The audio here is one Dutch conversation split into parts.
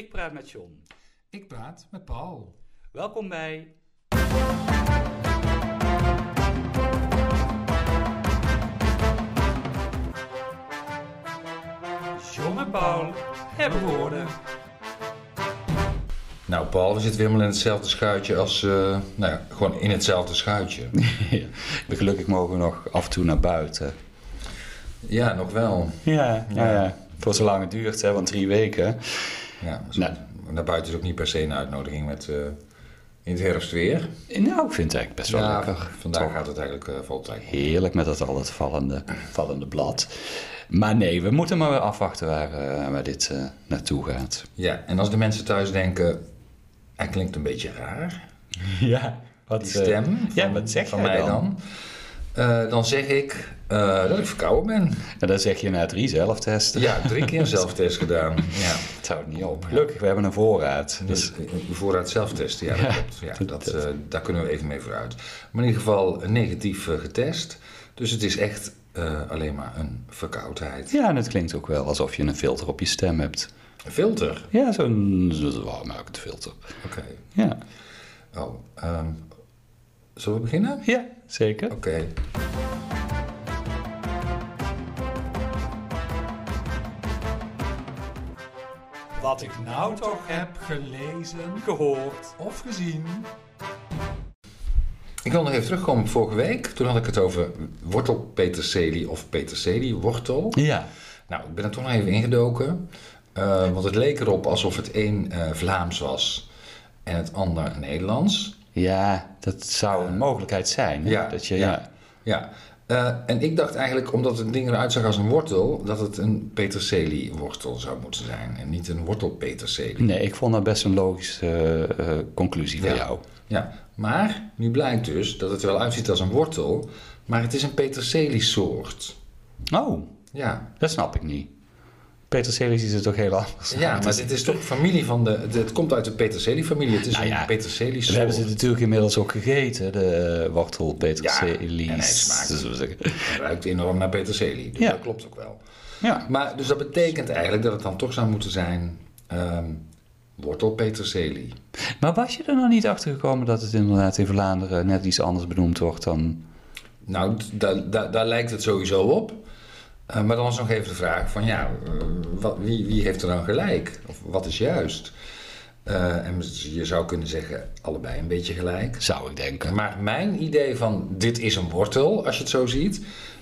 Ik praat met John. Ik praat met Paul. Welkom bij. John en Paul hebben woorden. Nou, Paul, we zitten weer helemaal in hetzelfde schuitje als. eh, nou ja, gewoon in hetzelfde schuitje. Ja, gelukkig mogen we nog af en toe naar buiten. Ja, nog wel. Ja, ja. ja. Voor zolang het duurt, hè, want drie weken. Ja, zo- Nou. Naar buiten is ook niet per se een uitnodiging met. eh, in het herfstweer. Nou, ik vind het eigenlijk best wel ja, lekker. vandaag Toch gaat het eigenlijk eh voltijd. Heerlijk met dat al het vallende, vallende blad. Maar nee, we moeten maar weer afwachten waar, eh, waar dit naartoe gaat. Ja, en als de mensen thuis denken. Hij klinkt een beetje raar. Ja, wat Die stem. ja, van- wat zeg van mij dan? dan? Eh, dan zeg ik eh, dat ik verkouden ben. En dan zeg je na drie zelftesten. Ja, drie keer een zelftest gedaan. Ja. Het houdt niet op. Gelukkig, we hebben een voorraad. Dus Dus vooruit zelftesten, ja, dat Ja, klopt. Ja, dat- dat, eh, daar kunnen we even mee vooruit. Maar in ieder geval negatief getest. Dus het is echt alleen maar een verkoudheid. ja, en het klinkt ook wel alsof je een filter op je stem hebt. Een filter? Ja, zo'n zo, warmmakend filter. Oké. Ja, Oh, ehm, zullen we beginnen? ja zeker. Oké. Wat ik nou toch heb gelezen, Gehoord. of gezien. Ik wil nog even terugkomen op vorige week. Toen had ik het over wortelpeterselie of peterseliewortel. Ja, Nou, ik ben er toch nog even ingedoken. eh, want het leek erop alsof het een eh, Vlaams was en het ander Nederlands. Ja dat zou een mogelijkheid zijn. hè? Ja, dat je, ja. ja. Eh, en ik dacht eigenlijk, omdat het ding eruit zag als een wortel, dat het een peterseliewortel zou moeten zijn en niet een wortelpeterselie. Nee, ik vond dat best een logische eh, eh, conclusie van Ja. jou. Ja, maar nu blijkt dus dat het wel uitziet als een wortel, maar het is een peterseliesoort. Oh, Ja, dat snap ik niet. Peterselie ziet er toch heel anders ja maar dit is toch familie van de, het, het komt uit de peterselie-familie, het is Nou ja, een. We hebben ze natuurlijk inmiddels ook gegeten, de uh, wortel peterselie. Ja, en hij smaakt. Het ruikt enorm naar peterselie, dus Ja. dat klopt ook wel. Ja. Maar dus dat betekent eigenlijk dat het dan toch zou moeten zijn ehm wortelpeterselie. Maar was je er nog niet achter gekomen dat het inderdaad in Vlaanderen net iets anders benoemd wordt dan... Nou, d- da- da- daar lijkt het sowieso op. Eh, maar dan is nog even de vraag van ja, eh, wat, wie, wie heeft er dan gelijk? Of wat is juist? Eh, en je zou kunnen zeggen allebei een beetje gelijk. Zou ik denken. Maar mijn idee van dit is een wortel, als je het zo ziet.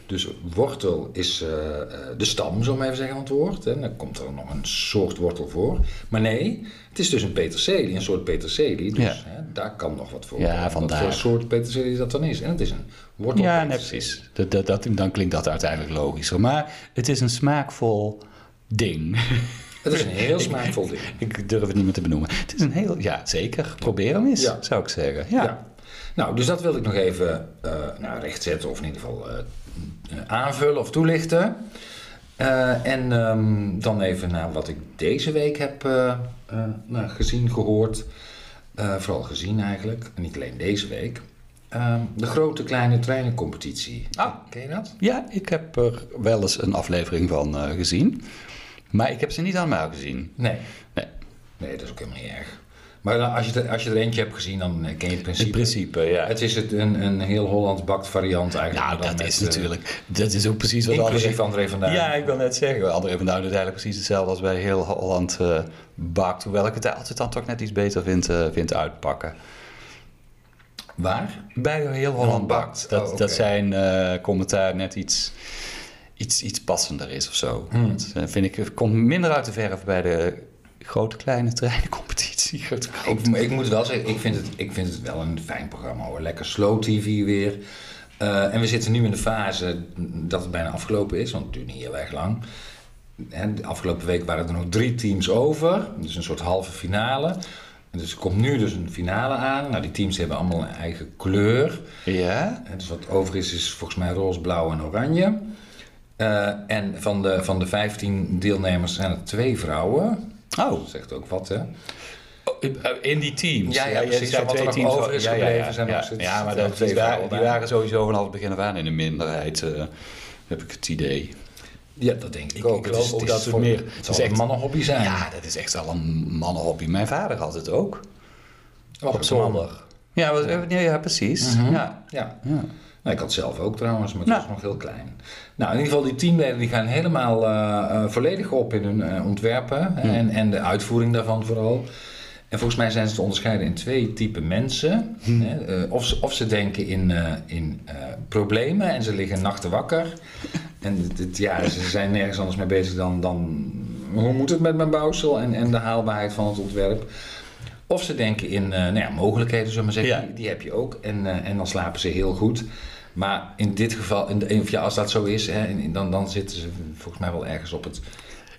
Dus wortel is eh, eh, de stam, zullen we maar even zeggen, van het woord. En dan komt er nog een soort wortel voor. Maar nee, het is dus een peterselie, een soort peterselie. Dus Ja. hè, daar kan nog wat voor. Ja, komen. Wat vandaar. voor soort peterselie dat dan is. En het is een wortel. Ja, nee, precies. Dat, dat, dat, dan klinkt dat uiteindelijk logischer. Maar het is een smaakvol ding. Het is een heel smaakvol ding. ik durf het niet meer te benoemen. Het is een heel... Ja, zeker. Probeer hem eens, Ja. zou ik zeggen. Ja. Ja. Nou, dus dat wilde ik nog even eh nou, rechtzetten of in ieder geval aanvullen of toelichten. Eh, en ehm, dan even naar wat ik deze week heb eh, eh, nou, gezien, gehoord. Eh, vooral gezien eigenlijk, en niet alleen deze week. Ehm, de grote kleine treinencompetitie. Ah. Ken je dat? Ja, ik heb er wel eens een aflevering van eh, gezien. Maar ik heb ze niet allemaal gezien. Nee. Nee. Nee, dat is ook helemaal niet erg. Maar dan, als, je er, als je er eentje hebt gezien, dan eh, ken je het principe. In principe, ja. Het is het, een, een heel Hollands bakt variant eigenlijk. Nou, dat is eh, natuurlijk... Dat is ook precies wat Inclusief André van Duin. Ja, ik wil net zeggen. André van Duin doet eigenlijk precies hetzelfde als bij heel Holland eh, bakt. Hoewel ik het altijd dan toch net iets beter vind, vind uitpakken. Waar? Bij heel Holland bakt. Dat, Oh, dat zijn commentaar net iets, iets, iets passender is of zo. Hmm. Dat vind ik, komt minder uit de verf bij de grote kleine treinencompetitie. Ik, ik moet wel zeggen, ik vind, het, ik vind het wel een fijn programma hoor. Lekker slow tv weer. Eh, en we zitten nu in de fase dat het bijna afgelopen is, want het duurt niet heel erg lang. En de afgelopen week waren er nog drie teams over, dus een soort halve finale. En dus er komt nu dus een finale aan. Nou, die teams hebben allemaal een eigen kleur. Ja? En dus wat over is, is volgens mij roze, blauw en oranje. Eh, en van de, van de 15 deelnemers zijn er twee vrouwen. Oh, Dat zegt ook wat, hè? in die teams. Ja, ja, precies. Wat er twee nog teams over is ja, ja, gebleven ja, zijn ja. Ja, maar dat, die, waren, die waren sowieso vanaf het begin af aan in de minderheid, eh, heb ik het idee. Ja, dat denk ik, Ik- ook. ik geloof ook dat het voor- meer- Het zal een mannenhobby zijn. Ja, dat is echt wel een mannenhobby. Mijn vader had het ook. Oh, op zolder. Ja, was, ja, ja, precies. Mhm. ja. Ja. Ja. Nou, ik had zelf ook trouwens, maar het Nou. was nog heel klein. Nou, in ieder geval, die teamleden die gaan helemaal eh, eh, volledig op in hun eh, ontwerpen Hmm. en, en de uitvoering daarvan vooral. En volgens mij zijn ze te onderscheiden in twee typen mensen. Hmm. Hè, of, ze, of ze denken in, in problemen en ze liggen nachten wakker. En ja, ze zijn nergens anders mee bezig dan, dan hoe moet het met mijn bouwsel en, en de haalbaarheid van het ontwerp. Of ze denken in nou ja, mogelijkheden, zullen we maar zeggen. Ja. Die, die heb je ook. En, en dan slapen ze heel goed. Maar in dit geval, in de, of ja, als dat zo is, hè, in- dan, dan zitten ze volgens mij wel ergens op het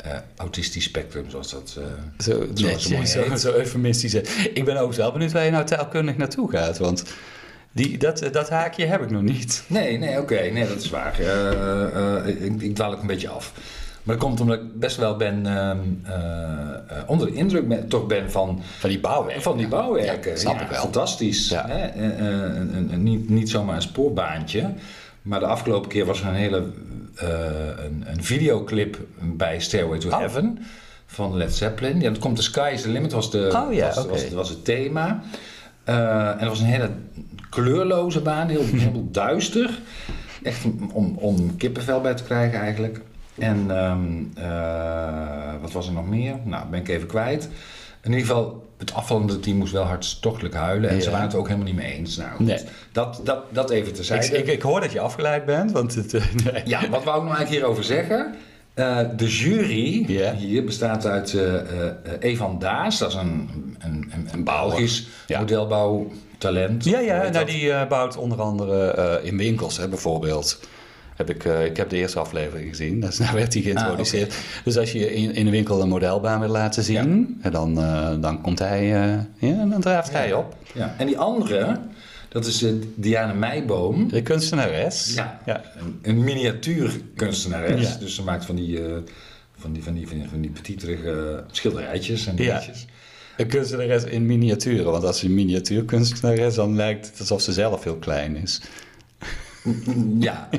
eh, autistisch spectrum, zoals dat. eh, Zo, Zoals mooi zo, heet. zo eufemistisch. Ik ben ook wel benieuwd waar je nou taalkundig naartoe gaat. Want die, dat, dat haakje heb ik nog niet. Nee, nee, oké, nee, dat is waar. Eh, ik, ik dwaal ook een beetje af. Maar dat komt omdat ik best wel ben ehm, eh, eh, onder de indruk ben, toch ben van, Van die bouwwerken. van die bouwwerken. Ja, snap ik wel. Fantastisch. Ja. Hè? Eh, niet, niet zomaar een spoorbaantje. Maar de afgelopen keer was er een hele een, een videoclip bij Stairway to Oh. Heaven van Led Zeppelin. Ja, dat komt The Sky is the Limit was, de, Oh ja, was, was, was het thema. En dat was een hele kleurloze baan, heel, heel duister. Echt om, om kippenvel bij te krijgen eigenlijk. En ehm, eh, wat was er nog meer? Nou, ben ik even kwijt. In ieder geval, het afvallende team moest wel hartstochtelijk huilen. En ze waren het ook helemaal niet mee eens. Nou. Nee. dat, dat, dat even Ik, terzijde. ik, ik hoor dat je afgeleid bent, want het... eh, nee. Ja, wat wou ik nou eigenlijk hierover zeggen? Eh, de jury hier bestaat uit eh, Evan Daas, dat is een, een, een, een Belgisch Ja. modelbouwtalent. Ja, ja nou, die bouwt onder andere in winkels, hè, bijvoorbeeld. Heb ik, eh, ik heb de eerste aflevering gezien, dus daar werd hij geïntroduceerd. Dus als je in, in de winkel een modelbaan wil laten zien, en dan, eh, dan komt hij, eh, ja, dan draaft hij op. Ja. En die andere, dat is eh, Diana Meijboom. De kunstenares. Ja. ja. Een, een miniatuurkunstenares. Ja. Dus ze maakt van die, eh, van die, van die, van die, van die petiterige schilderijtjes en Ja. dingetjes. Een kunstenares in miniaturen, want als ze een miniatuurkunstenares, dan lijkt het alsof ze zelf heel klein is. Ja.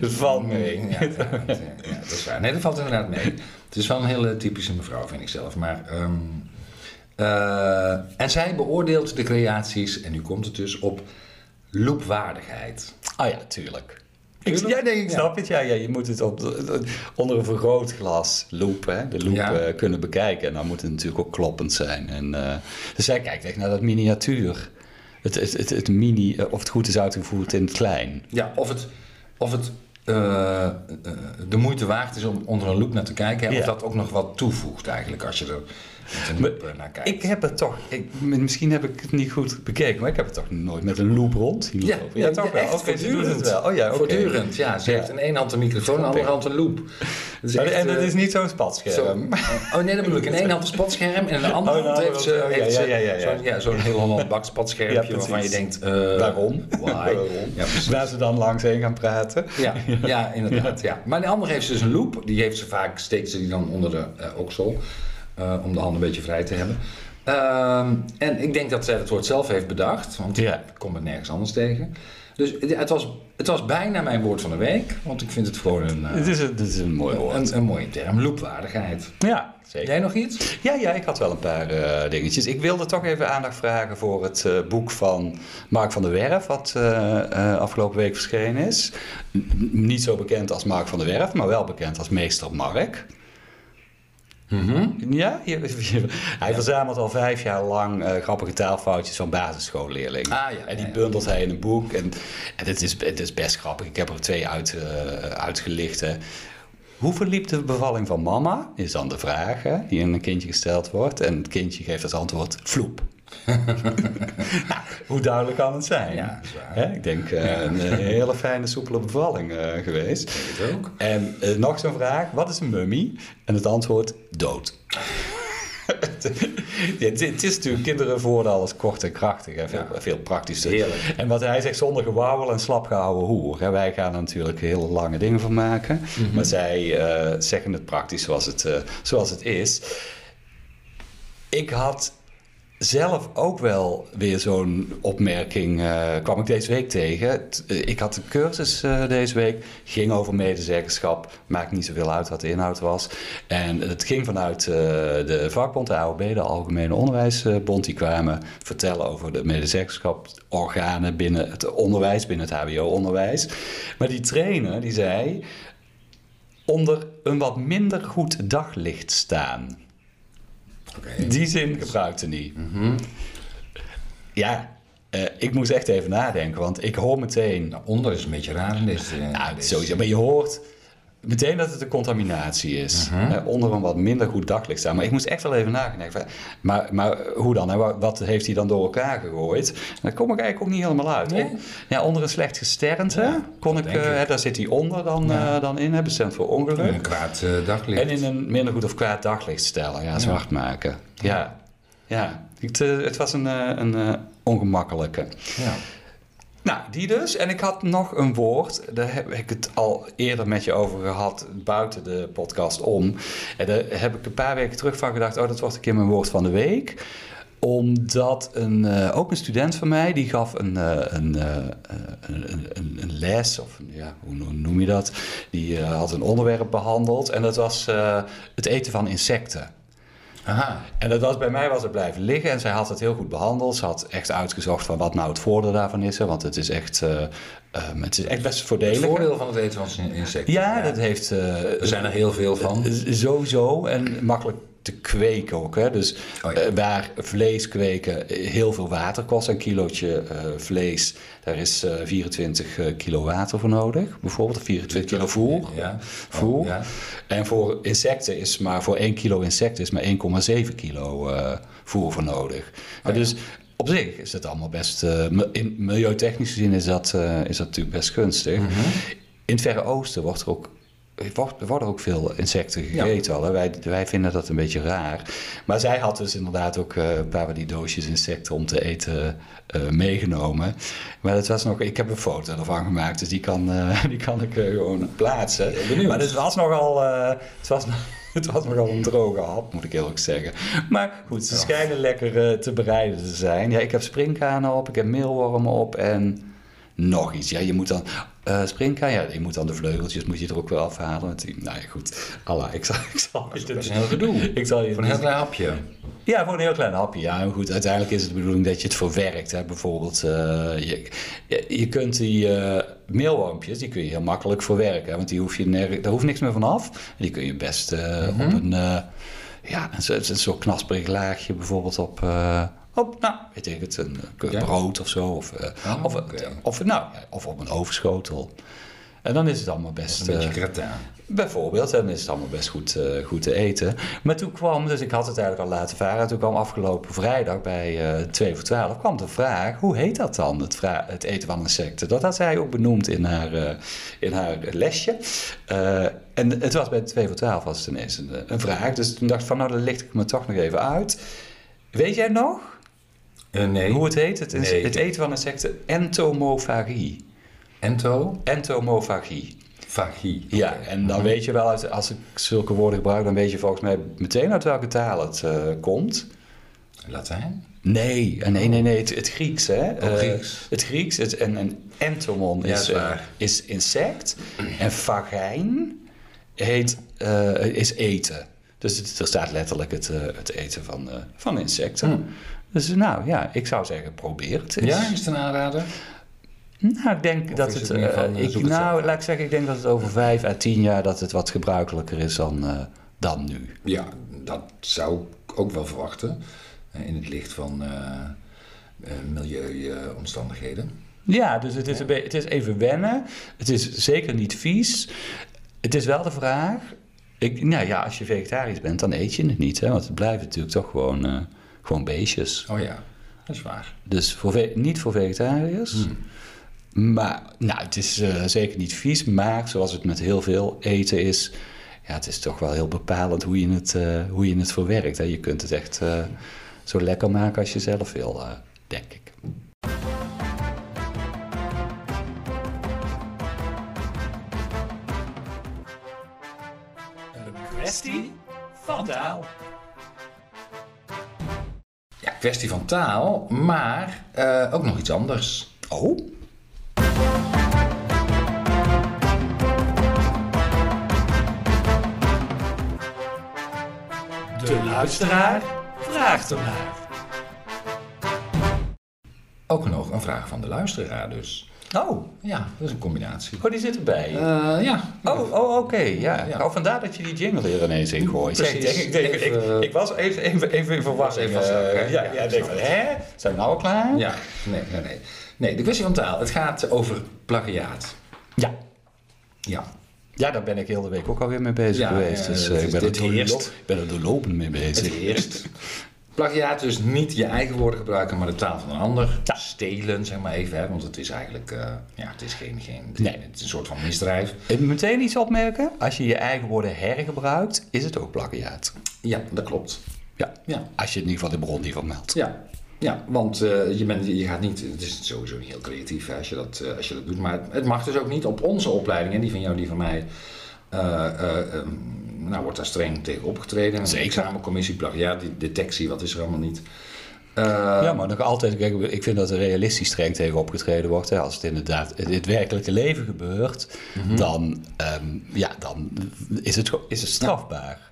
Het valt mee. Ja, dat is waar. Nee, dat valt inderdaad mee. Het is wel een hele typische mevrouw, vind ik zelf. Maar, ehm, eh, en zij beoordeelt de creaties, en nu komt het dus, op loopwaardigheid. Ah ja, tuurlijk. Ik, ja, nee, ik Ja. snap het. Ja, ja, je moet het op, onder een vergrootglas loop, hè, de loop Ja. eh, kunnen bekijken. En dan moet het natuurlijk ook kloppend zijn. En, eh, dus zij kijkt echt naar dat miniatuur. Het, het, het, het mini, eh, of het goed is uitgevoerd in het klein. Ja, of het, of het eh, eh, de moeite waard is om onder een loop naar te kijken. Hè, Ja. Of dat ook nog wat toevoegt eigenlijk, als je er loop eh. Ik heb het toch, ik, misschien heb ik het niet goed bekeken, maar ik heb het toch nooit met een loop rond zien Ja, lopen. ja, toch wel. echt ze doet het voortdurend. wel. Oh ja. Voortdurend, ja. Ze Ja. heeft in één hand een microfoon, in de andere hand een loop. Dat echt, en dat eh, is niet zo'n Zo, spatscherm. oh nee, dat bedoel ik. In één hand een spatscherm en in de andere Oh, nou, hand heeft ze, oh, heeft ze zo'n ja, zo'n heel Holland bak spatschermpje Ja, precies. waarvan je denkt... eh, Waarom? Why? Waar ze dan langs heen gaan praten. Ja, ja, inderdaad. Ja. Maar de andere heeft ze dus een loop. Die heeft ze vaak, steekt ze die dan onder de oksel. Eh, om de hand een beetje vrij te hebben. Ehm, en ik denk dat zij het woord zelf heeft bedacht. Want Ja. ik kom het nergens anders tegen. Dus het was, het was bijna mijn woord van de week. Want ik vind het gewoon een, eh, Het is een, het is een mooi woord. een, een mooie term. Loopwaardigheid. Ja, zeker. Jij nog iets? Ja, ja, ik had wel een paar eh, dingetjes. Ik wilde toch even aandacht vragen voor het boek van Mark van der Werf, wat afgelopen week verschenen is. N- niet zo bekend als Mark van der Werf, maar wel bekend als Meester Mark. Ja, je- je- hij verzamelt al vijf jaar lang eh, grappige taalfoutjes van basisschoolleerlingen. Ah, ja, en die ja, ja. bundelt hij in een boek. En, en het, is, het is best grappig. Ik heb er twee uit, eh, uitgelicht. hè. Hoe verliep de bevalling van mama? Is dan de vraag hè, die aan een kindje gesteld wordt. En het kindje geeft als antwoord vloep. nou, hoe duidelijk kan het zijn? Ja, ik denk eh, een hele fijne, soepele bevalling eh, geweest. Ook. En eh, nog zo'n vraag: wat is een mummie? En het antwoord: dood. Het, het is natuurlijk kinderen voorden alles kort en krachtig en veel, Ja. veel praktischer. Heerlijk. En wat hij zegt, zonder gewauwel en slap gehouden hoer. Hè, wij gaan er natuurlijk hele lange dingen van maken. Mhm. Maar zij zeggen het praktisch zoals het, zoals het is. Ik had zelf ook wel weer zo'n opmerking eh, kwam ik deze week tegen. Eh, ik had een cursus eh, deze week, ging over medezeggenschap. Maakt niet zoveel uit wat de inhoud was. En het ging vanuit de vakbond, de AOB, de Algemene Onderwijsbond. Die kwamen vertellen over de medezeggenschapsorganen binnen het onderwijs, binnen het HBO-onderwijs. Maar die trainer die zei onder een wat minder goed daglicht staan. Die zin gebruikte niet. Ja, eh, ik moest echt even nadenken, want ik hoor meteen. Nou, onder is een beetje raar in deze... Nou, deze- sowieso, maar je hoort meteen dat het een contaminatie is. Mhm. Onder een wat minder goed daglicht staan. Maar ik moest echt wel even nadenken. van, Maar, maar hoe dan? hè? Wat, heeft hij dan door elkaar gegooid? En daar kom ik eigenlijk ook niet helemaal uit. Nee? On- ja, onder een slecht gesternte Ja, kon ik, eh, ik. daar zit hij onder dan, Ja. eh, dan in, hè, bestemd voor ongeluk. Een kwaad eh, daglicht. En in een minder goed of kwaad daglicht stellen, ja, zwart maken. Ja, ja. Het, het was een, een ongemakkelijke. Ja. Nou, die dus. En ik had nog een woord, daar heb ik het al eerder met je over gehad, buiten de podcast om. En daar heb ik een paar weken terug van gedacht, oh, dat wordt een keer mijn woord van de week omdat een, eh, ook een student van mij, die gaf een, eh, een, eh, een, een, een, een les, of ja, hoe no- noem je dat? Die had een onderwerp behandeld en dat was het eten van insecten. Aha. En dat was, bij mij was het blijven liggen en zij had het heel goed behandeld. Ze had echt uitgezocht van wat nou het voordeel daarvan is. Want het is echt, eh, ehm, het is echt best Het voordelig. voordeel van het eten van insecten. Ja, dat heeft... eh, Er zijn er heel veel van. Sowieso en makkelijk te kweken ook. Hè? Dus Oh ja. eh, waar vlees kweken eh, heel veel water kost, een kilootje eh, vlees, daar is eh, 24 eh, kilo water voor nodig. Bijvoorbeeld of 24 kilo voer. Ja. Voer. Oh, ja. En voor insecten is maar voor 1 kilo insecten is maar 1,7 kilo voer voor nodig. Oh. Dus op zich is het allemaal best. in milieutechnisch gezien is dat, is dat natuurlijk best gunstig. Mhm. In het Verre Oosten wordt er ook. Er worden ook veel insecten gegeten al. hè. Wij, wij vinden dat een beetje raar. Maar zij had dus inderdaad ook eh, een paar van die doosjes insecten om te eten eh, meegenomen. Maar dat was nog, ik heb een foto ervan gemaakt, dus die kan, eh, die kan ik eh, gewoon plaatsen. Maar het was nogal, eh, het was, het was nogal een droge hap, moet ik eerlijk zeggen. Maar goed, ze schijnen lekker eh, te bereiden te zijn. Ja, ik heb springkanen op, ik heb meelwormen op en nog iets. Ja, je moet dan eh springkaan, ja, je moet dan de vleugeltjes moet je er ook wel afhalen. Want nou ja, goed. Allah, ik zal, ik zal Dat is een heel gedoe. Ik zal je Voor een heel klein hapje. ja, voor een heel klein hapje. Ja, maar goed, uiteindelijk is het de bedoeling dat je het verwerkt. Hè. Bijvoorbeeld, eh, je, je, kunt die meelwormpjes, die kun je heel makkelijk verwerken. Hè, want die hoef je nerg- daar hoeft niks meer van af. Die kun je best op een, eh, ja, een, een soort knasperig laagje bijvoorbeeld op... eh, op, nou, weet ik het, een eh, Ja. brood of zo. Of, eh, Oh, of, oké. of, nou, of op een ovenschotel. En dan is het allemaal best... Een beetje eh. Bijvoorbeeld, dan is het allemaal best goed, eh, goed te eten. Maar toen kwam, dus ik had het eigenlijk al laten varen, toen kwam afgelopen vrijdag bij eh 2 voor 12, kwam de vraag, hoe heet dat dan, het, vra- het eten van insecten? Dat had zij ook benoemd in haar, eh, in haar lesje. Eh, en het was bij 2 voor 12 was het ineens een, een vraag, dus toen dacht ik van, nou dan licht ik me toch nog even uit. Weet jij nog Eh, nee. hoe het heet? Het, Nee. het eten van insecten, entomofagie. Ento? Entomofagie. Vagie. Ja, en dan weet je wel, als ik zulke woorden gebruik, dan weet je volgens mij meteen uit welke taal het eh, komt. Latijn? Nee, eh, nee, nee, nee, het, het Grieks, hè? Oh, Grieks. het Grieks, het, en, en entomon is, is is insect en vagijn heet, is eten. Dus het, er staat letterlijk het, het eten van, van insecten. Hm. Dus nou ja, ik zou zeggen, probeer het eens. Ja, is het een aanrader? Nou, ik denk Of dat het. eh, van, eh, ik, het nou, zelf laat ik zeggen, ik denk dat het over vijf à tien jaar dat het wat gebruikelijker is dan, eh, dan nu. Ja, dat zou ik ook wel verwachten. In het licht van milieuomstandigheden. Ja, dus het is, een het is even wennen. Het is zeker niet vies. Het is wel de vraag. Ik, nou ja, als je vegetarisch bent, dan eet je het niet. Hè? Want het blijven natuurlijk toch gewoon, gewoon beestjes. oh ja, dat is waar. Dus voor niet voor vegetariërs. Maar nou, het is eh, zeker niet vies. Maar zoals het met heel veel eten is... Ja, het is toch wel heel bepalend hoe je het, eh, hoe je het verwerkt. Hè? Je kunt het echt eh, zo lekker maken als je zelf wil, eh, denk ik. Een kwestie van taal. Ja, kwestie van taal, maar eh, ook nog iets anders. Oh? De luisteraar vraagt ernaar. Ook nog een vraag van de luisteraar dus. Oh, Ja, dat is een combinatie. oh die zit erbij. Eh, ja. Oh, oh oké, ja. Ja. Oh, vandaar dat je die jingle er ineens in gooit. Precies. ik, denk- ik, denk- ik, Even- ik was even, even, even in even eh, ja, Ja, ja, ik denk van, ik. hè? Zijn we nou al klaar? Ja, nee, nee, nee. Nee, de kwestie van taal. Het gaat over plagiaat. Ja. Ja. Ja, daar ben ik heel de week ook alweer mee bezig Ja, geweest. Dus ik eerst. ik ben er doorlopend mee bezig. Het eerst. Plagiaat dus niet je eigen woorden gebruiken, maar de taal van een ander. Ja. Stelen, zeg maar even, hè, want het is eigenlijk, eh, ja, het is geen, geen Nee. het is een soort van misdrijf. Meteen iets opmerken. Als je je eigen woorden hergebruikt, is het ook plagiaat. Ja, dat klopt. Ja. Ja, Als je in ieder geval de bron niet vermeldt. ja. Ja, want eh, je, bent, je gaat niet, het is sowieso niet heel creatief hè, als, je dat, eh, als je dat doet, maar het, het mag dus ook niet op onze opleidingen, die van jou, die van mij, eh, eh, ehm, nou wordt daar streng tegen opgetreden. Zeker. Een examencommissie, die detectie, wat is er allemaal niet. Eh, ja, maar nog altijd, kijk, ik vind dat er realistisch streng tegen opgetreden wordt. Hè. Als het inderdaad in het werkelijke leven gebeurt, Mhm. dan, ehm, ja, dan is, het, is het strafbaar.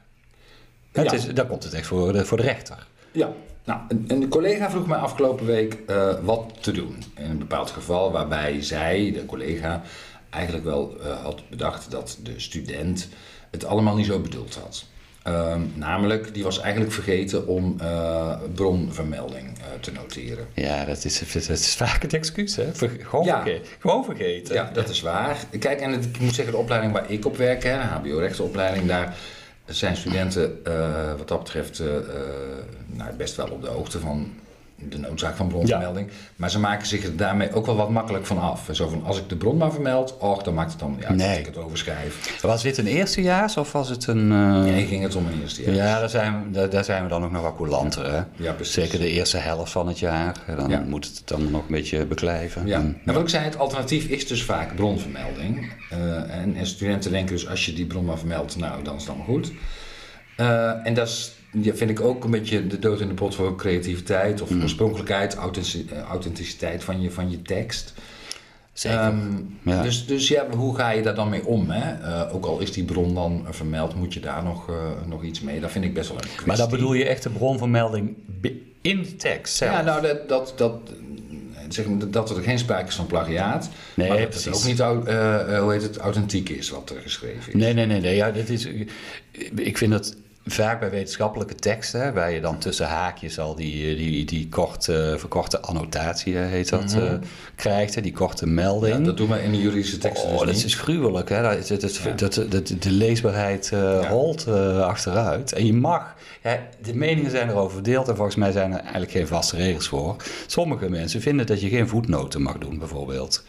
Het Ja. is, dan komt het echt voor de, voor de rechter. Ja, nou, een, een collega vroeg mij afgelopen week eh, wat te doen. In een bepaald geval waarbij zij, de collega, eigenlijk wel eh, had bedacht dat de student het allemaal niet zo bedoeld had. Ehm, namelijk, die was eigenlijk vergeten om eh, bronvermelding eh, te noteren. Ja, dat is, dat is vaak het excuus, hè? Ver- gewoon, Ja. verge- gewoon vergeten. Ja, dat is waar. Kijk, en het- ik moet zeggen, de opleiding waar ik op werk, hè, de HBO-rechtsopleiding, daar zijn studenten eh, wat dat betreft nou, best wel op de hoogte van de noodzaak van bronvermelding. Maar ze maken zich er daarmee ook wel wat makkelijk van af. Zo van, als ik de bron maar vermeld, och, dan maakt het dan niet uit Nee. dat ik het overschrijf. Was dit een eerstejaars of was het een... eh, Nee, ging het om een eerste jaar. Ja, daar zijn, we, daar, daar zijn we dan ook nog wat coulanter, hè? Ja, precies. Zeker de eerste helft van het jaar. Dan Ja. moet het dan nog een beetje beklijven. Ja, En- en wat ik zei, het alternatief is dus vaak bronvermelding. Eh, en, en studenten denken dus, als je die bron maar vermeldt, nou, dan is het allemaal goed. Eh, en dat is, ja, vind ik ook een beetje de dood in de pot voor creativiteit of oorspronkelijkheid, authentici- eh, authenticiteit van je, van je tekst. Zeker. Ehm, Ja. Dus, dus ja, hoe ga je daar dan mee om? Hè? Eh, ook al is die bron dan vermeld, moet je daar nog, eh, nog iets mee? Dat vind ik best wel een kwestie. maar dan bedoel je echt de bronvermelding in de tekst zelf? Ja, nou, dat, dat, dat, zeg maar, dat er geen sprake is van plagiaat. Nee, maar dat precies. het ook niet hoe heet het, authentiek is wat er geschreven is. Nee, nee, nee. nee. Ja, dit is, ik vind dat vaak bij wetenschappelijke teksten, waar je dan tussen haakjes al die, die, die korte, verkorte annotatie, hè, heet dat, eh, krijgt, die korte melding. Ja, dat doen we in de juridische teksten Oh, dus dat niet. is gruwelijk. Hè? Dat, dat, dat, Ja. dat, dat- de leesbaarheid eh, Ja. holt eh, achteruit. En je mag... De meningen zijn erover verdeeld en volgens mij zijn er eigenlijk geen vaste regels voor. Sommige mensen vinden dat je geen voetnoten mag doen, bijvoorbeeld.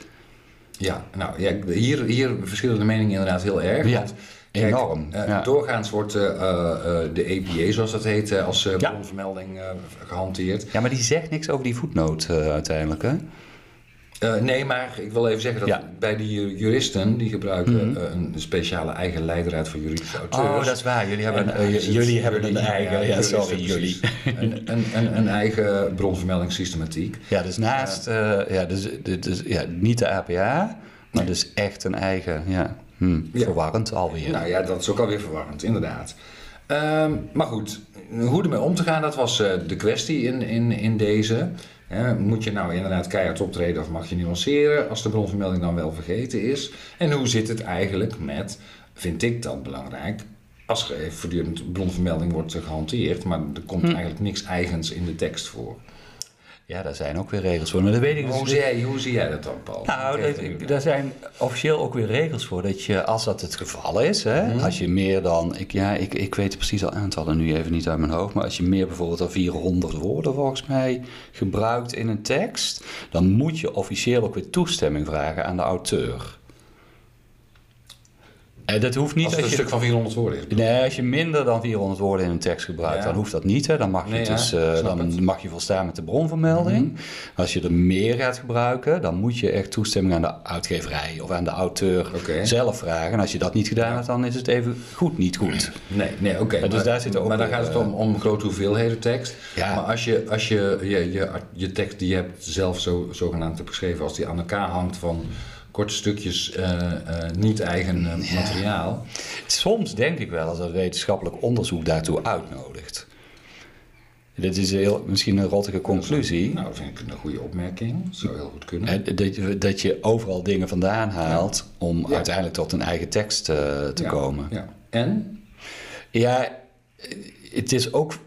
Ja, nou, ja, hier, hier verschillen de meningen inderdaad heel erg. Ja, want, enorm, eh, ja. Doorgaans wordt eh, eh, de APA, zoals dat heet, als Ja. bronvermelding eh, gehanteerd. Ja, maar die zegt niks over die voetnoot eh, uiteindelijk, hè? Eh, nee, maar ik wil even zeggen dat Ja. bij die ju- juristen, die gebruiken Mhm. een speciale eigen leidraad voor juridische auteurs. Oh, dat is waar. Jullie hebben, En een- jullie hebben een eigen... Ja, juristen, sorry, jullie. Een, een, een, een eigen bronvermeldingssystematiek. Ja, dus naast... eh, ja, dus, dus, ja, niet de APA, maar dus echt een eigen... Ja, hm, Ja. verwarrend alweer. Nou ja, dat is ook alweer verwarrend, inderdaad. Ehm, maar goed, hoe ermee om te gaan, dat was eh, de kwestie in, in, in deze. Hè, moet je nou inderdaad keihard optreden of mag je nuanceren als de bronvermelding dan wel vergeten is? En hoe zit het eigenlijk met, vind ik dat belangrijk, als voortdurend bronvermelding wordt gehanteerd, maar er komt eigenlijk niks eigens in de tekst voor. Ja, daar zijn ook weer regels voor. Maar dat weet ik dus Hoe zie jij, hoe zie jij dat dan, Paul? Nou, dat- daar zijn officieel ook weer regels voor. Dat je, als dat het geval is, hè, als je meer dan. Ik, ja, ik, ik weet precies al aantallen nu even niet uit mijn hoofd. Maar als je meer bijvoorbeeld dan 400 woorden volgens mij gebruikt in een tekst. dan moet je officieel ook weer toestemming vragen aan de auteur. Eh, dat hoeft niet Als het een je, stuk van 400 woorden is. Nee, als je minder dan 400 woorden in een tekst gebruikt, Ja. dan hoeft dat niet. Hè. Dan, mag je Nee, dus, eh, dan het. Mhm. mag je volstaan met de bronvermelding. Als je er meer gaat gebruiken, dan moet je echt toestemming aan de uitgeverij of aan de auteur zelf vragen. En als je dat niet gedaan hebt, dan is het even goed niet goed. Nee, nee oké. Dus maar, daar zit ook maar dan gaat het om, om grote hoeveelheden tekst. Ja. Maar als je als je, je, je, je tekst die je hebt zelf zo, zogenaamd hebt geschreven, als die aan elkaar hangt van korte stukjes eh, eh, niet-eigen eh, materiaal. Soms denk ik wel dat wetenschappelijk onderzoek daartoe uitnodigt. Dit is heel, misschien een rottige conclusie. Nou, dat vind ik een goede opmerking. Dat zou heel goed kunnen. Dat je, dat je overal dingen vandaan haalt om Ja. uiteindelijk tot een eigen tekst te komen. Ja. En? Ja, het is ook.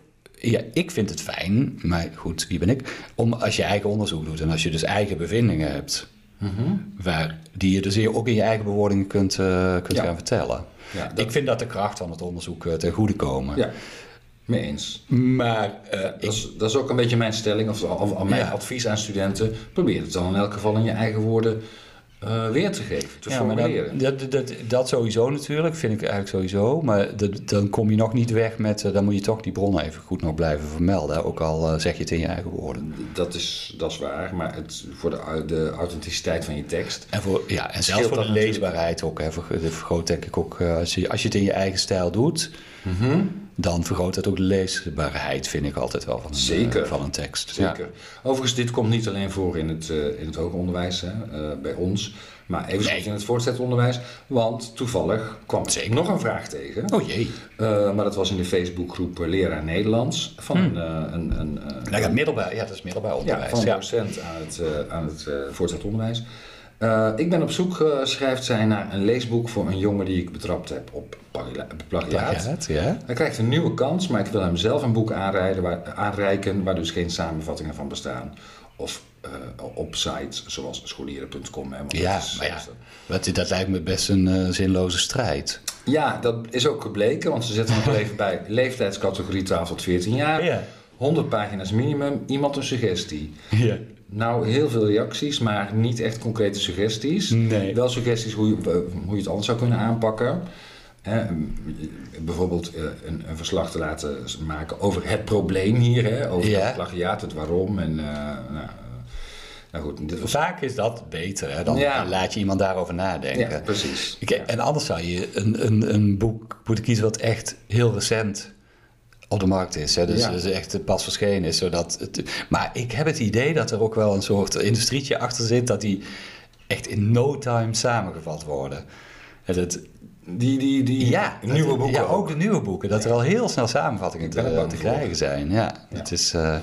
Ja, ik vind het fijn, maar goed, wie ben ik? Om als je eigen onderzoek doet en als je dus eigen bevindingen hebt, waar, die je dus ook in je eigen bewoordingen kunt, eh, kunt Ja. gaan vertellen. Ja, dat- Ik vind dat de kracht van het onderzoek eh, ten goede komen. Ja, mee eens. Maar eh, Dat ik, is, dat is ook een beetje mijn stelling, of, of, of mijn advies aan studenten. Probeer het dan in elk geval in je eigen woorden eh, weer te geven, te ja, formuleren. dat, dat, dat, dat sowieso natuurlijk, vind ik eigenlijk sowieso. Maar dat, dan kom je nog niet weg met, eh, dan moet je toch die bronnen even goed nog blijven vermelden. Ook al eh, zeg je het in je eigen woorden. Dat is, dat is waar, maar het, voor de, de authenticiteit van je tekst. En, voor, ja, en zelfs voor de natuurlijk. leesbaarheid ook. Hè, vergroot denk ik ook, eh, als je, als je het in je eigen stijl doet, dan vergroot dat ook de leesbaarheid, vind ik altijd wel van een, Zeker. eh, van een tekst. Zeker. Overigens, dit komt niet alleen voor in het, eh, in het hoger onderwijs, hè, eh, bij ons, maar even Nee. in het voortgezet onderwijs. Want toevallig kwam ik Zeker. nog een vraag tegen. Oh jee. Maar dat was in de Facebookgroep Leraar Nederlands van een, eh, een, een, Nou ja, middelbaar, ja, dat is middelbaar Ja, onderwijs. van een Ja, docent aan het, aan het voortgezet onderwijs. Eh, ik ben op zoek, eh, schrijft zij, naar een leesboek voor een jongen die ik betrapt heb op plagiaat. Ja. Hij krijgt een nieuwe kans, maar ik wil hem zelf een boek waar, aanreiken waar dus geen samenvattingen van bestaan. Of eh, op sites zoals scholieren.com. Ja, dat is- maar ja, dat, dat lijkt me best een zinloze strijd. Ja, dat is ook gebleken, want ze zetten nog even bij leeftijdscategorie 12 tot 14 jaar. Ja. 100 pagina's minimum, iemand een suggestie. Ja. Nou, heel veel reacties, maar niet echt concrete suggesties. Nee. Wel suggesties hoe je, eh, hoe je het anders zou kunnen aanpakken. Hè, bijvoorbeeld eh, een, een verslag te laten maken over het probleem hier, hè, over Ja. het plagiaat, het waarom. En, eh, nou, nou goed, dit was... Vaak is dat beter, hè? Dan Ja. laat je iemand daarover nadenken. Ja, precies. Ik- En anders zou je een, een, een boek moeten kiezen wat echt heel recent op de markt is. Hè? Dus, Ja. dus echt pas verschenen is. Zodat het, maar ik heb het idee dat er ook wel een soort industrietje achter zit... dat die echt in no time samengevat worden. En dat, Die, die, die ja, nieuwe boeken Ja, ook de nieuwe boeken. Dat er al heel snel samenvattingen te, te krijgen zijn. Ja, het is... eh,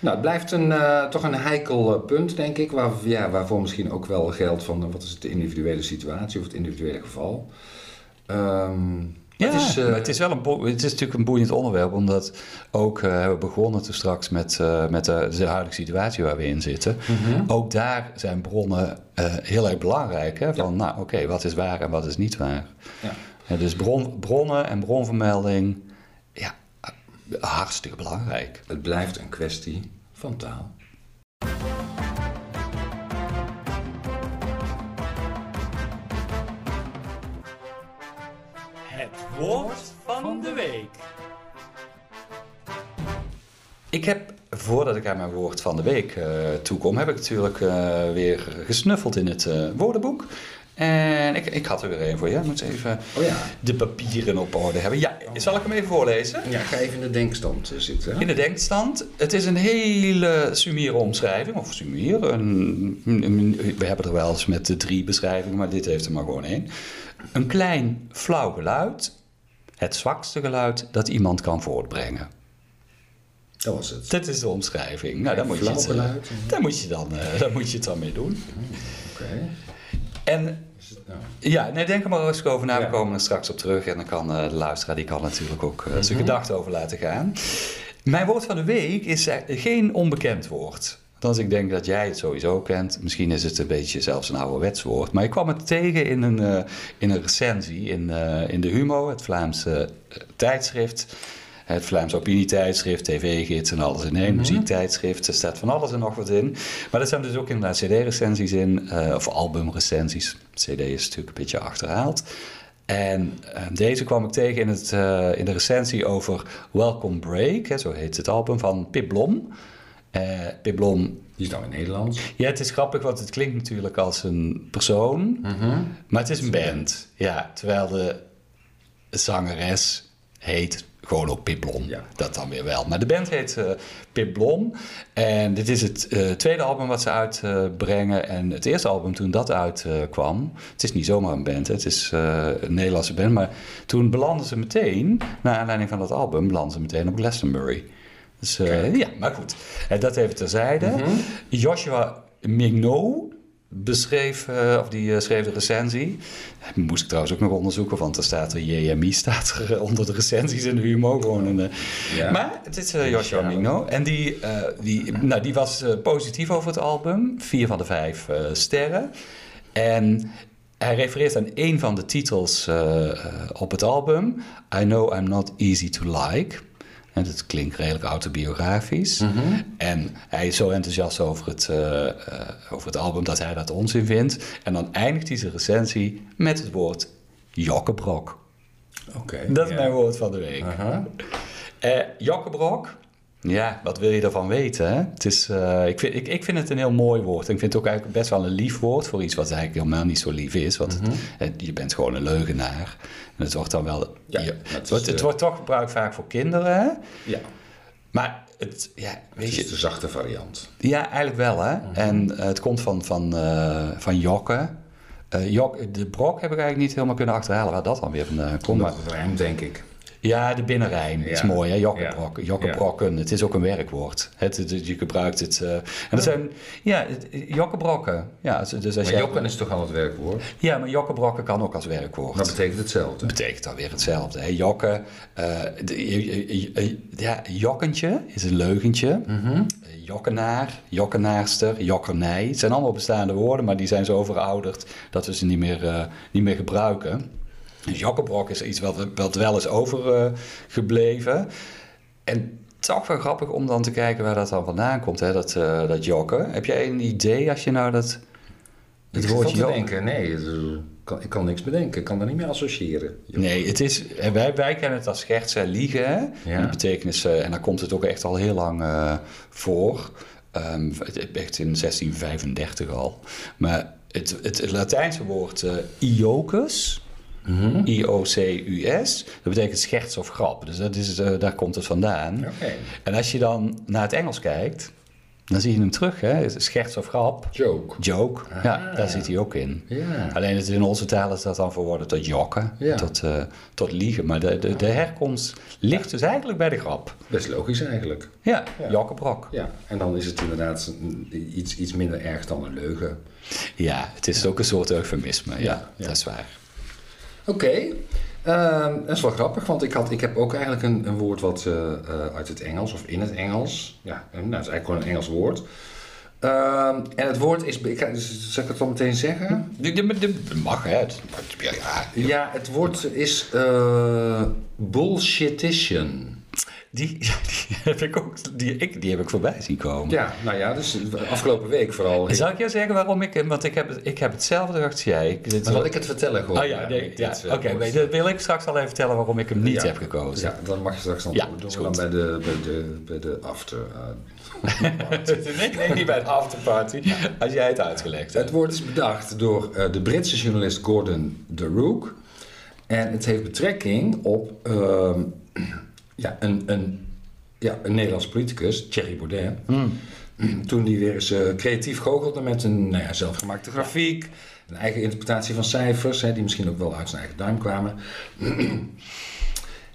Nou, het blijft een, eh, toch een heikel eh, punt, denk ik, waar, ja, waarvoor misschien ook wel geldt van wat is het de individuele situatie of het individuele geval. Ehm, Ja, het is, eh, het is wel een, het is natuurlijk een boeiend onderwerp, omdat ook eh, hebben we begonnen toen straks met, eh, met de, de huidige situatie waar we in zitten. Mhm. Ook daar zijn bronnen heel erg belangrijk. Hè? Van, nou, oké, wat is waar en wat is niet waar? Ja. Ja, dus bron, bronnen en bronvermelding, ja, hartstikke belangrijk. Het blijft een kwestie van taal. Woord van de week. Ik heb, voordat ik aan mijn woord van de week eh toekom, heb ik natuurlijk eh, weer gesnuffeld in het eh, woordenboek. En ik, ik had er weer een voor je. Ik moet even Oh ja. de papieren op orde hebben. Ja, zal ik hem even voorlezen? Ja, ga even in de denkstand eh, zitten. In de denkstand. Het is een hele sumiere omschrijving. Of sumier. Een, een- we hebben er wel eens met de drie beschrijvingen, maar dit heeft er maar gewoon één. Een klein flauw geluid. Het zwakste geluid dat iemand kan voortbrengen. Dat was het. Dat is de omschrijving. Nou, daar moet, je het, eh, geluid. daar, moet je dan, eh, daar moet je het dan mee doen. Oké. En nou? ja, nee, denk er maar eens over na. We Ja. komen er straks op terug. En dan kan eh, de luisteraar die kan natuurlijk ook eh, Mhm. zijn gedachten over laten gaan. Mijn woord van de week is geen onbekend woord. Althans, ik denk dat jij het sowieso kent. Misschien is het een beetje zelfs een ouderwets woord. Maar ik kwam het tegen in een, eh, in een recensie in, eh, in de Humo, het Vlaamse eh, tijdschrift. Het Vlaams opinietijdschrift, tv-gids en alles in één. Muziektijdschrift, er staat van alles en nog wat in. Maar er staan dus ook inderdaad cd-recensies in, of albumrecensies. CD is natuurlijk een beetje achterhaald. En deze kwam ik tegen in, het, in de recensie over Welcome Break, hè, zo heet het album, van Pip Blom. Eh, Pip Blom, Die is nou in Nederlands. ja, het is grappig, want het klinkt natuurlijk als een persoon, maar het is een band. Ja, terwijl de zangeres heet gewoon ook Pip Blom. Ja. Dat dan weer wel. Maar de band heet Pip Blom. En dit is het eh, tweede album wat ze uitbrengen. en het eerste album toen dat uitkwam... het is niet zomaar een band, hè, het is een Nederlandse band. Maar toen belanden ze meteen, naar aanleiding van dat album... belanden ze meteen op Glastonbury. Dus eh, ja, maar goed. En dat even terzijde. Joshua Mignot beschreef, eh, of die eh, schreef de recensie. Moest ik trouwens ook nog onderzoeken, want er staat er JMI staat er onder de recensies in de Humo. Gewoon een, eh, Ja. Maar het is eh, Joshua Ja. Mignot. En die, eh, die, nou, die was eh, positief over het album. Vier van de vijf eh, sterren. En hij refereert aan een van de titels eh, eh, op het album. I know I'm not easy to like. En dat klinkt redelijk autobiografisch. En hij is zo enthousiast over het, eh, eh, over het album dat hij dat onzin vindt. En dan eindigt hij zijn recensie met het woord jokkebrok. Oké. Dat is mijn woord van de week. Aha. Eh jokkebrok, ja, wat wil je ervan weten? Hè? Het is, eh, ik, vind, ik, ik vind het een heel mooi woord. Ik vind het ook eigenlijk best wel een lief woord voor iets wat eigenlijk helemaal niet zo lief is. Want het- het- je bent gewoon een leugenaar. En het wordt dan wel. Mhm. Ja, je- het, is wordt, toch gebruikt vaak voor kinderen. Hè? Ja, Maar het, ja, het weet is je, de zachte variant. ja, eigenlijk wel, hè. En eh, het komt van, van, eh, van jokken. Eh, jok, de brok heb ik eigenlijk niet helemaal kunnen achterhalen waar dat dan weer vandaan komt. Maar, het rijmt, denk ik. Ja, de binnenrijm is Ja. mooi, hè. Jokkenbrok, Ja. jokkenbrokken. Het is ook een werkwoord. Het, het- je gebruikt het... eh, en dat zijn... Ja, het- jokkenbrokken. Ja, dus als Maar jij- jokken is toch al het werkwoord? Ja, maar jokkenbrokken kan ook als werkwoord. Dat betekent hetzelfde. betekent dan weer hetzelfde. Hè? Jokken, eh, de- ja, jokkentje is een leugentje. Eh, Jokkenaar, jokkenaarster, jokkernij. Het zijn allemaal bestaande woorden, maar die zijn zo verouderd dat we ze niet meer, eh, niet meer gebruiken. Dus jokkenbrok is iets wat, wat wel is overgebleven. en toch wel grappig om dan te kijken waar dat dan vandaan komt, hè? Dat, eh, dat jokken. Heb jij een idee als je nou dat... Ik Het zit woord wel te jok- denken, nee, is- kan, ik kan niks bedenken. Ik kan er niet meer associëren. Nee, het is, wij, wij kennen het als schertsen en liegen. Ja. Die betekenis, eh, en daar komt het ook echt al heel lang eh, voor. Ehm, echt in 1635 al. Maar het, het, het Latijnse woord eh iocus, I-O-C-U-S, dat betekent scherts of grap. Dus dat is, eh, daar komt het vandaan. En als je dan naar het Engels kijkt, dan zie je hem terug. Hè? Scherts of grap. Joke. Joke, ja, Ah. daar zit hij ook in. Ja. Alleen het in onze taal is dat dan verworden tot jokken, Ja. tot, eh, tot liegen. Maar de, de, de herkomst ligt dus eigenlijk bij de grap. Best logisch eigenlijk. Ja, Ja. jokkenbrok. Ja, en dan is het inderdaad iets, iets minder erg dan een leugen. Ja, het is ook een soort eufemisme. Ja, Ja, ja. dat is waar. Oké, ehm, dat is wel grappig, want ik, had, ik heb ook eigenlijk een, een woord wat eh, eh, uit het Engels of in het Engels. Ja, nou, het is eigenlijk gewoon een Engels woord. Ehm, en het woord is, ik, ga- zal ik het dan meteen zeggen? De- mag, hè. Het- Ja, ja. Ja, het woord is eh bullshitition. Die, die heb ik ook die, ik, die heb ik voorbij zien komen. Ja, nou ja, dus afgelopen week vooral. Zal ik jou zeggen waarom ik... Want ik heb, ik heb hetzelfde als jij. Ik, dit, Maar zal ik het vertellen gewoon? Oh ja, nee, ja, eh, Oké, dat wil ik straks al even vertellen waarom ik hem niet heb gekozen. Ja, dan mag je straks dan doen. we dan bij de, bij de, bij de after. eh. nee, nee, niet bij de afterparty. Als jij het uitgelegd hebt. Het woord is bedacht door eh, de Britse journalist Gordon de Rook. En het heeft betrekking op ehm, ja, een, een, ja, een Nederlands politicus, Thierry Baudet. Toen die weer eens eh, creatief goochelde met een nou ja, zelfgemaakte grafiek, een eigen interpretatie van cijfers, hè, die misschien ook wel uit zijn eigen duim kwamen.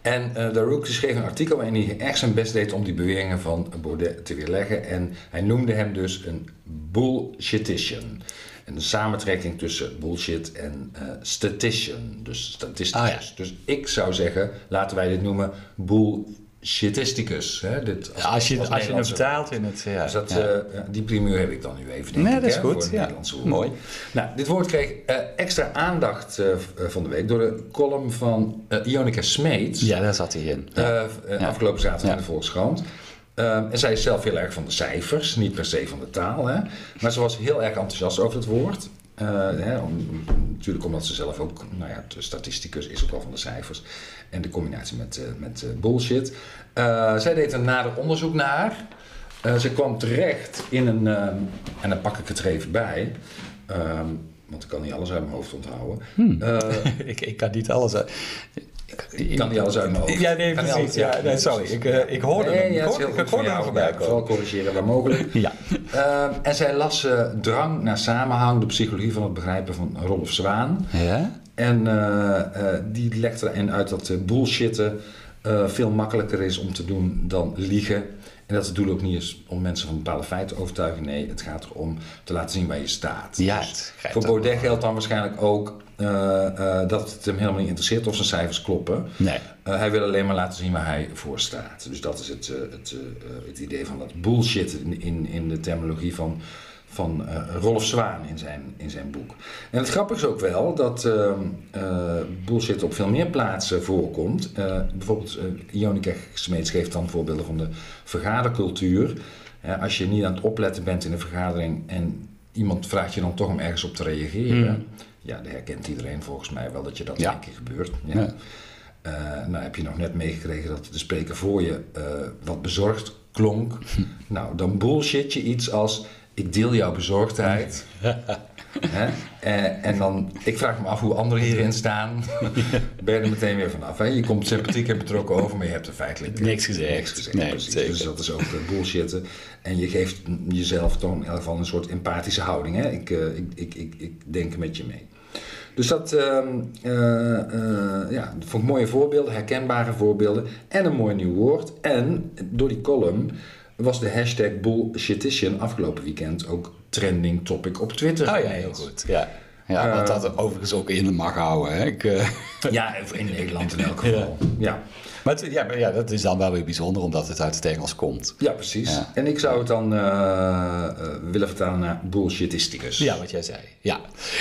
En eh de Rook schreef een artikel waarin hij erg zijn best deed om die beweringen van Baudet te weerleggen. En hij noemde hem dus een bullshitician. En een samentrekking tussen bullshit en eh statistician. Dus statisticus. Ah, ja. Dus ik zou zeggen, laten wij dit noemen bullshitisticus. Hè? Dit, Ja, als je, als je Nederlandse- vertaalt in het... Ja, dus dat, ja. eh, ja, die primeur heb ik dan nu even. Denk Nee, ik, dat is hè, goed, Voor het ja. Nederlandse woord. Mooi. Nou, dit woord kreeg eh, extra aandacht eh, eh, van de week door de column van eh Ionica Smeets. ja, daar zat hij in. eh, eh. Afgelopen zaterdag in de Volkskrant. Eh, en zij is zelf heel erg van de cijfers, niet per se van de taal. Hè? Maar ze was heel erg enthousiast over het woord. Eh, hè, natuurlijk omdat ze zelf ook, nou ja, de statisticus is ook wel van de cijfers. En de combinatie met, eh, met eh, bullshit. Zij deed er nader onderzoek naar. Ze kwam terecht in een, ehm, en dan pak ik het er even bij. ehm, want ik kan niet alles uit mijn hoofd onthouden. Eh, ik, ik kan niet alles... uit- ik kan niet alles uit mijn hoofd. Ja, nee, Kan niet precies. alles- Ja, nee, sorry. Ik, eh, ik hoorde Nee, hem. ja, Ik hoorde, ik hem voorbij Vooral corrigeren waar mogelijk. Ja. Ehm, en zij las eh, Drang naar samenhang, de psychologie van het begrijpen van Rolf Zwaan. Ja? En eh, eh, die legt erin uit dat eh, bullshitten eh, veel makkelijker is om te doen dan liegen. En dat het doel ook niet is om mensen van bepaalde feiten te overtuigen. Nee, het gaat erom te laten zien waar je staat. Ja, Dus voor Baudet geldt dan waarschijnlijk ook eh, eh, dat het hem helemaal niet interesseert of zijn cijfers kloppen. Nee. Eh, hij wil alleen maar laten zien waar hij voor staat. Dus dat is het, het, het idee van dat bullshit in, in, in de terminologie van, van eh, Rolf Zwaan in zijn, in zijn boek. En het grappige is ook wel dat eh, eh, bullshit op veel meer plaatsen voorkomt. Eh, bijvoorbeeld, uh, Jonica Smeets geeft dan voorbeelden van de vergadercultuur. Als je niet aan het opletten bent in een vergadering en iemand vraagt je dan toch om ergens op te reageren. Hmm. Ja, dat herkent iedereen volgens mij wel dat je dat Ja. een keer gebeurt. Ja. Ja. Nou heb je nog net meegekregen dat de spreker voor je wat bezorgd klonk. nou, dan bullshit je iets als ik deel jouw bezorgdheid. Hè? Eh, en dan, ik vraag me af hoe anderen hierin staan. ben je er meteen weer vanaf. Hè? Je komt sympathiek en betrokken over, maar je hebt er feitelijk Niks gezegd. niks gezegd. Nee. Dus dat is ook eh, bullshitten. En je geeft jezelf toch in elk geval een soort empathische houding. Hè? Ik, eh, ik, ik, ik, ik denk met je mee. Dus dat ehm, eh, eh, ja, dat vond ik mooie voorbeelden, herkenbare voorbeelden en een mooi nieuw woord. En door die column was de hashtag bullshitition afgelopen weekend ook trending topic op Twitter. Oh ja, heel goed. Ja. Ja, wat dat overigens ook in mag houden. Hè. Ik, eh, Ja, in Nederland in elk geval. Ja, maar, het- ja, maar ja, dat is dan wel weer bijzonder omdat het uit het Engels komt. ja precies. Ja. En ik zou het dan eh, eh, willen vertalen naar bullshitisticus. Ja, wat jij zei. Ja.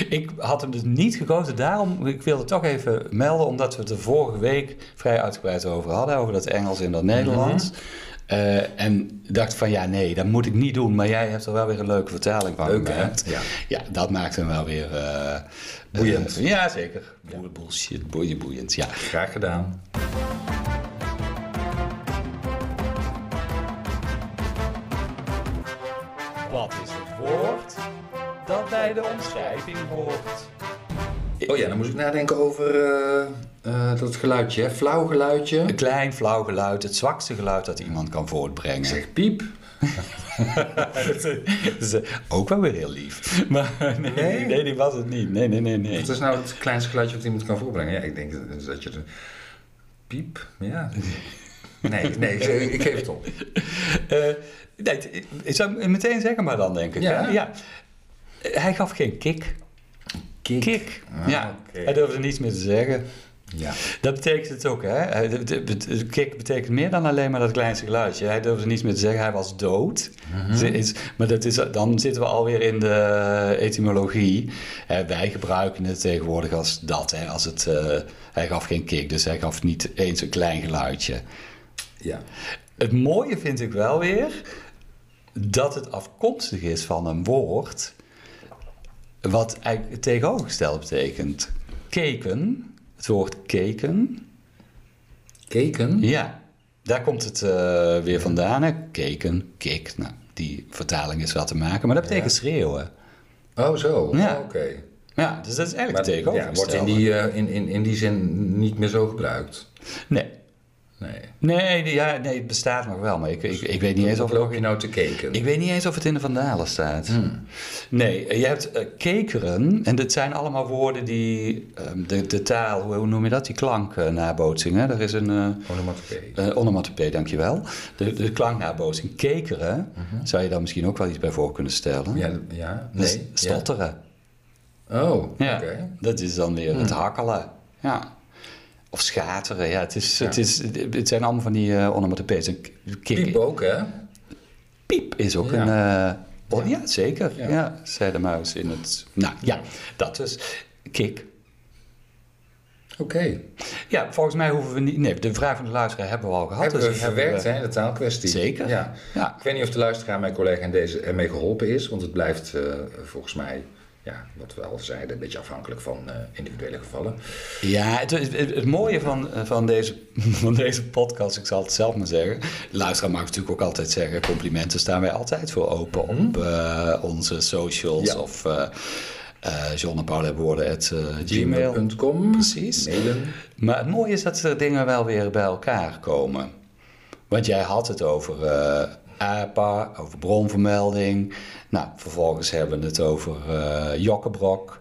Ik had hem dus niet gekozen. Daarom, ik wilde het toch even melden, omdat we het er vorige week vrij uitgebreid over hadden. Over dat Engels en dat Nederlands. Mhm. Eh, en dacht van ja, nee, dat moet ik niet doen. Maar jij hebt er wel weer een leuke vertaling van Leuk, hè? gemaakt. Ja. ja, dat maakt hem wel weer... eh, Boeiend. eh, ja, zeker. Boe- Bullshit, boeiend, boeiend. Ja. Graag gedaan. Wat is het woord dat bij de omschrijving hoort? Oh ja, dan moest ik nadenken over eh, eh, dat geluidje, hè? flauw geluidje. Een klein, flauw geluid, het zwakste geluid dat iemand kan voortbrengen. Zeg piep. dat is eh, ook wel weer heel lief. Maar nee, Nee? nee, die was het niet. Nee, nee, nee, nee. Wat is nou het kleinste geluidje wat iemand kan voorbrengen? Ja, ik denk dat- dat je de piep, ja. Nee, nee, ik, ik geef het op. Eh, nee, ik zou meteen zeggen maar dan, denk ik. Ja? Hij gaf geen kick. Kick. Ah, ja, hij durfde niets meer te zeggen. Ja. Dat betekent het ook, hè? Kick betekent meer dan alleen maar dat kleinste geluidje. Hij durfde niets meer te zeggen, hij was dood. Mhm. Maar dat is, dan zitten we alweer in de etymologie. Eh, wij gebruiken het tegenwoordig als dat, hè? Als het, eh, hij gaf geen kick, dus hij gaf niet eens een klein geluidje. ja. Het mooie vind ik wel weer dat het afkomstig is van een woord wat eigenlijk het tegenovergestelde betekent. Keken, het woord keken, Keken? ja, daar komt het eh, weer vandaan. Hè? Keken, kik, nou, die vertaling is wel te maken, maar dat betekent schreeuwen. Oh, zo. Ja. Oh, Oké. Ja, dus dat is eigenlijk Maar het ja, wordt tegenovergestelde. in die, eh, in, in, in die zin niet meer zo gebruikt. Nee. Nee. Nee, ja, nee, het bestaat nog wel, maar ik, ik, ik weet niet eens of loop je nou te keken? Ik weet niet eens of het in de Vandalen staat. Hmm. Nee, je hebt eh, kekeren. En dit zijn allemaal woorden die ehm, de, de taal, hoe, hoe noem je dat? Die klanknabootsing. Hè? Er is een eh Onomatopee. eh, onomatopee, dankjewel. De, de klanknabootsing. Kekeren, zou je daar misschien ook wel iets bij voor kunnen stellen. Ja, ja. Nee. stotteren. Ja. Oh, Ja, oké. dat is dan weer het hakkelen. Ja. Of schateren. Ja, het, is, het, is, het zijn allemaal van die uh, onomatopees. Een k- kik- Piep ook, hè? Piep is ook Ja. een... eh, oh, ja. zeker. Ja. Ja. zei de muis in het... Nou, ja, dat dus. Kik. Oké. Ja, volgens mij hoeven we niet... Nee, de vraag van de luisteraar hebben we al gehad. Hebben we dus die verwerkt, we- hè, de taalkwestie. Zeker. Ja. Ja. Ik weet niet of de luisteraar, mijn collega, in deze ermee geholpen is, want het blijft eh, volgens mij ja, wat we al zeiden, een beetje afhankelijk van eh, individuele gevallen. Ja, het, het, het mooie van, van, deze, van deze podcast, ik zal het zelf maar zeggen. Luisteraar mag natuurlijk ook altijd zeggen: complimenten staan wij altijd voor open op uh, onze socials. Ja. Of uh, uh, John en Paul hebben woorden at uh, gmail. gmail.com. Precies. Mailen. Maar het mooie is dat er dingen wel weer bij elkaar komen. Want jij had het over uh, APA, over bronvermelding. Nou, vervolgens hebben we het over uh, Jokkebrok.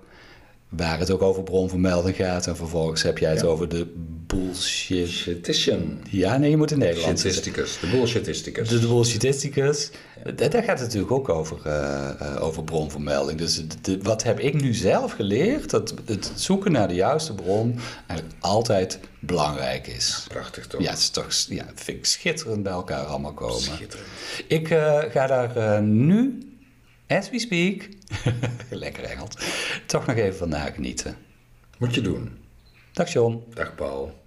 Waar het ook over bronvermelding gaat. En vervolgens heb jij het ja. over de bullshit... Shitician. Ja, nee, je moet in Nederland Shitisticus, de bullshitisticus. De, de bullshitisticus. Ja. Daar gaat het natuurlijk ook over, uh, uh, over bronvermelding. Dus de, wat heb ik nu zelf geleerd? Dat het zoeken naar de juiste bron eigenlijk altijd belangrijk is. Prachtig toch? Ja, het is toch ja, vind ik schitterend bij elkaar allemaal komen. Schitterend. Ik uh, ga daar nu, as we speak, lekker Engels, toch nog even van nagenieten. Moet je doen. Dag John. Dag Paul.